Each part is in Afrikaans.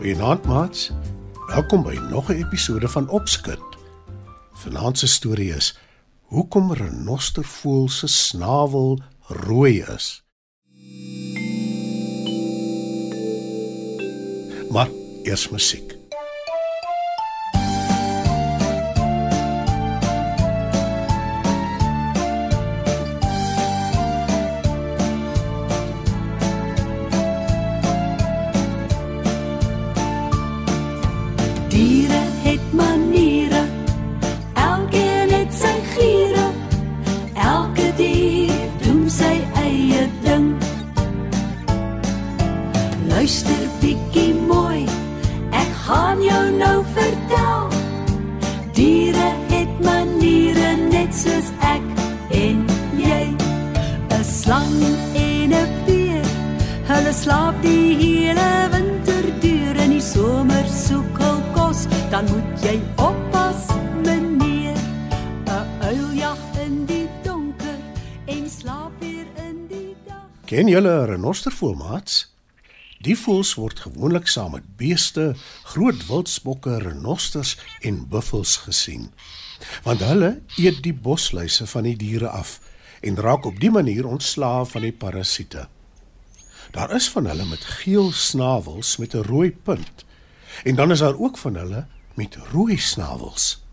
Goeienaand maats. Welkom by nog 'n episode van Opskud. Vanaand se storie is Hoekom renostervoël se snavel rooi is. Maar eers musiek. Hulle slaap die hele winter deur en die somer soek hul kos, dan moet jy oppas, meneer. 'n Uil jag in die donker en slaap weer in die dag. Ken julle 'n renostervoël maats? Die voëls word gewoonlik saam met beeste, groot wildsbokke, renosters en buffels gesien. Want hulle eet die bosluise van die diere af en raak op die manier ontslaaf van die parasiete. Daar is van hulle met geel snavels met 'n rooi punt. En dan is daar ook van hulle met rooi snavels.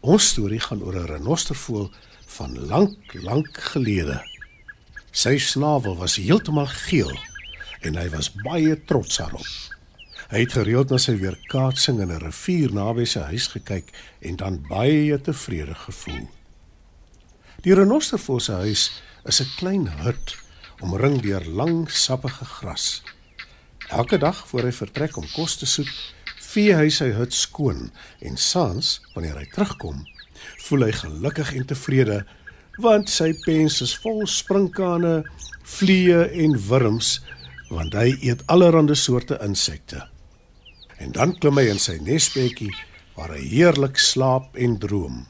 Ons storie gaan oor 'n renostervoël van lank, lank gelede. Sy snavel was heeltemal geel en hy was baie trots daarop. Hy het gereeld na sy weerkaatsing in 'n rivier naby sy huis gekyk en dan baie tevrede gevoel. Die renostervoël se huis is 'n klein hut omring deur lang sappige gras. Elke dag voor hy vertrek om kos te soek, vee hy sy hut skoon en saans, wanneer hy terugkom, voel hy gelukkig en tevrede want sy pens is vol sprinkane, vliee en wurms want hy eet allerlei soorte insekte. En dan klim hy in sy nesbedjie waar hy heerlik slaap en droom.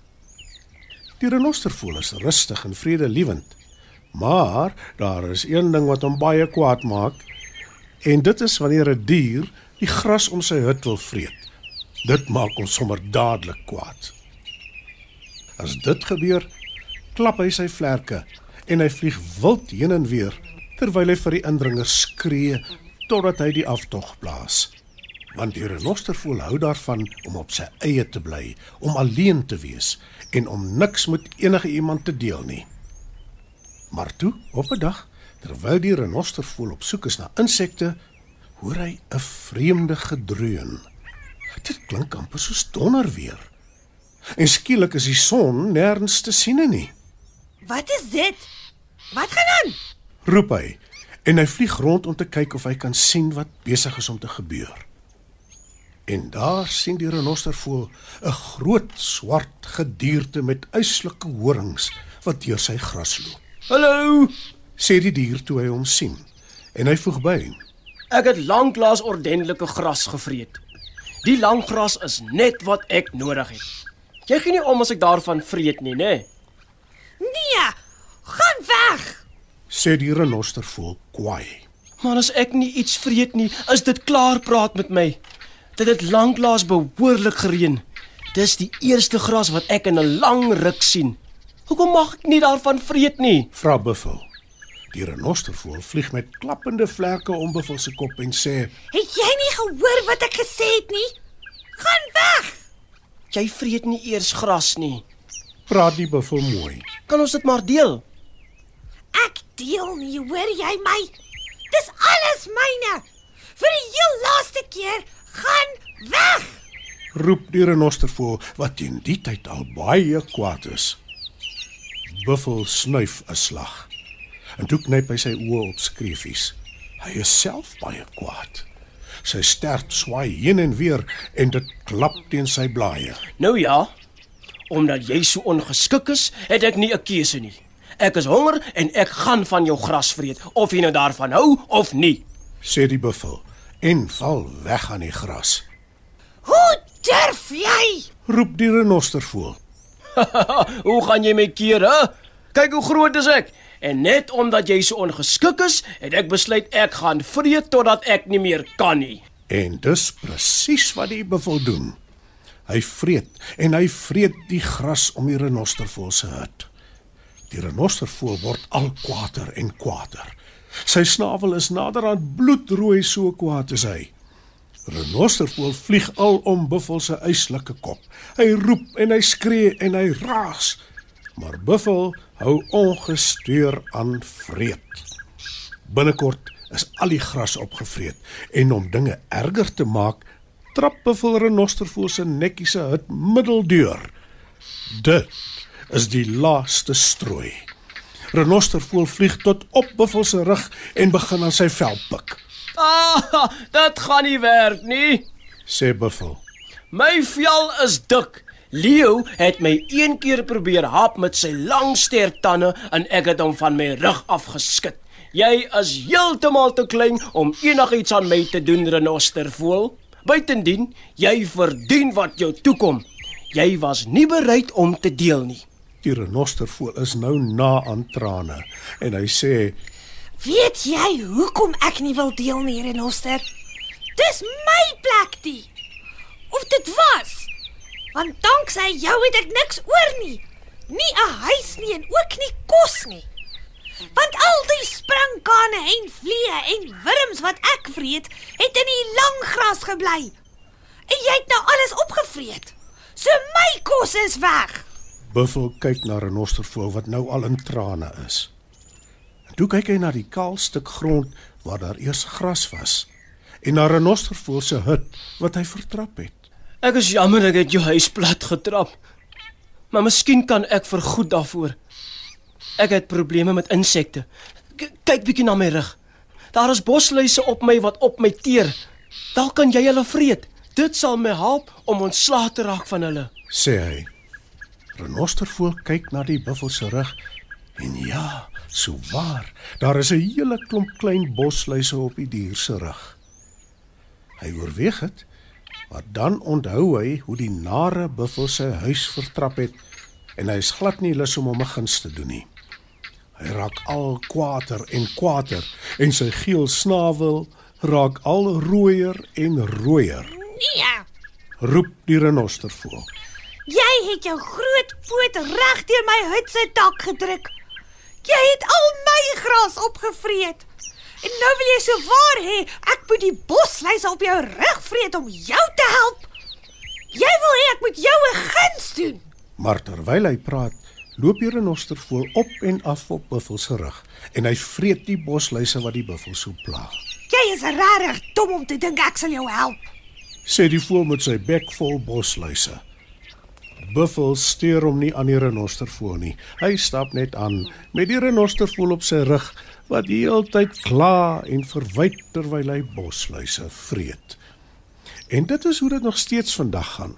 Die renostervoël is rustig en vredelewend, maar daar is een ding wat hom baie kwaad maak en dit is wanneer 'n die dier die gras om sy hut wil vreet. Dit maak hom sommer dadelik kwaad. As dit gebeur, klap hy sy vlerke en hy vlieg wild heen en weer terwyl hy vir die indringers skree totdat hy die aftog blaas. Want die renostervoël hou daarvan om op sy eie te bly, om alleen te wees en om niks met enige iemand te deel nie. Maar toe, op 'n dag, terwyl die renostervoël op soek is na insekte, hoor hy 'n vreemde gedreun. Dit klink amper soos donder weer. En skielik is die son nêrens te sien nie. Wat is dit? Wat gaan aan? roep hy en hy vlieg rond om te kyk of hy kan sien wat besig is om te gebeur. En daar sien die renostervoël 'n groot swart gedierte met yslike horings wat deur sy gras loop. Hallo, Sê die dier toe hy hom sien en hy voeg by: ek het lanklaas ordentlike gras gevreet. Die lang gras is net wat ek nodig het. Jy gee nie om as ek daarvan vreet nie, né? Nee, gaan weg. sê die renostervoël kwaai. Maar as ek nie iets vreet nie, is dit klaar praat met my. Dit het lanklaas behoorlik gereën. Dis die eerste gras wat ek in 'n lang ruk sien. Hoekom mag ek nie daarvan vreet nie? Vra Buffel. Die renostervoël vlieg met klappende vlerke om Buffel se kop en sê: Het jy nie gehoor wat ek gesê het nie? Gaan weg. Jy vreet nie eers gras nie. "Praat die Buffel mooi." Kan ons dit maar deel? Ek deel nie, hoor jy my? Dis alles myne. Vir die heel laaste keer, gaan weg. roep die renostervoël wat teen die tyd al baie kwaad is. Buffel snuif 'n slag. En toe knyp hy sy oë op skreefies. Hy is self baie kwaad. Sy stert swaai heen en weer en dit klap teen sy blaaie. Nou ja, omdat jy so ongeskik is, het ek nie 'n keuse nie. Ek is honger en ek gaan van jou gras vreet, of jy nou daarvan hou of nie. sê die buffel en val weg aan die gras. Hoe durf jy? Roep die renostervoël. Hoe gaan jy my keer, hè? Kyk hoe groot is ek. En net omdat jy so ongeskik is, het ek besluit ek gaan vreet totdat ek nie meer kan nie. En dis presies wat die buffel doen. Hy vreet en hy vreet die gras om die renostervoël se hut. Die renostervoël word al kwaader en kwaader. Sy snavel is naderhand bloedrooi so kwaad is hy. Renostervoël vlieg al om buffel se yslike kop. Hy roep en hy skree en hy raas. Maar buffel hou ongesteur aan vreet. Binnekort is al die gras opgevreet en om dinge erger te maak, trap buffel renostervoël se nekkiese hut middeldeur. Dit is die laaste strooi. Renostervoël vlieg tot op buffel se rug en begin aan sy vel pik. Ah, dit gaan nie werk nie. Sê buffel. My vel is dik. Leo het my een keer probeer hap met sy lang sterk tande en ek het hom van my rug afgeskit. Jy is heeltemal te klein om enigiets aan my te doen, renostervoël. Buitendien, jy verdien wat jou toekom. Jy was nie bereid om te deel nie. Die renostervoël is nou na aan trane en hy sê Weet jy hoekom ek nie wil deel nie, Renoster? Dis my plek die. Of dit was. Want danksy jou het ek niks oor nie. Nie 'n huis nie en ook nie kos nie. Want al die springkane en vliee en wurms wat ek vreet, het in die lang gras gebly. En jy het nou alles opgevreet. So my kos is weg. Buffel kyk na renostervoël wat nou al in trane is. Toe kyk hy na die kaal stuk grond waar daar eers gras was en na renostervoël se hut wat hy vertrap het. Ek is jammer ek het jou huis plat getrap. Maar miskien kan ek vergoed daarvoor. Ek het probleme met insekte. K kyk bietjie na my rug. Daar is bosluise op my wat op my teer. Dalk kan jy hulle vreet. Dit sal my help om ontslae te raak van hulle. sê hy. Renostervoël kyk na die buffel se rug en ja, so waar, daar is 'n hele klomp klein bosluise op die dier se rug. Hy oorweeg dit, maar dan onthou hy hoe die nare buffel sy huis vertrap het en hy is glad nie lus om hom 'n guns te doen nie. Hy raak al kwaader en kwaader en sy geel snavel raak al rooier en rooier. Nee. Roep die renostervoël. Jy het jou groot poot reg deur my hut se dak gedruk. Jy het al my gras opgevreet. En nou wil jy so waar hê ek moet die bosluise op jou rug vreet om jou te help. Jy wil hê ek moet jou 'n guns doen. Maar terwyl hy praat, loop die renostervoël op en af op buffel se rug en hy vreet die bosluise wat die buffel so pla. Jy is regtig dom om te dink ek sal jou help. Sê die voël met sy bek vol bosluise. Buffel steur hom nie aan die renostervoël nie. Hy stap net aan met die renostervoël op sy rug wat heeltyd kla en verwyd terwyl hy bosluise vreet. En dit is hoe dit nog steeds vandag gaan.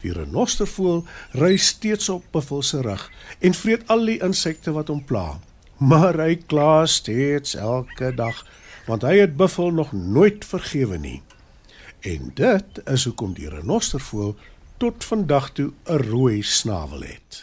Die renostervoël ry steeds op Buffel se rug en vreet al die insekte wat hom pla. Maar hy kla steeds elke dag want hy het Buffel nog nooit vergewe nie. En dit is hoekom die renostervoël tot vandag toe 'n rooi snavel het.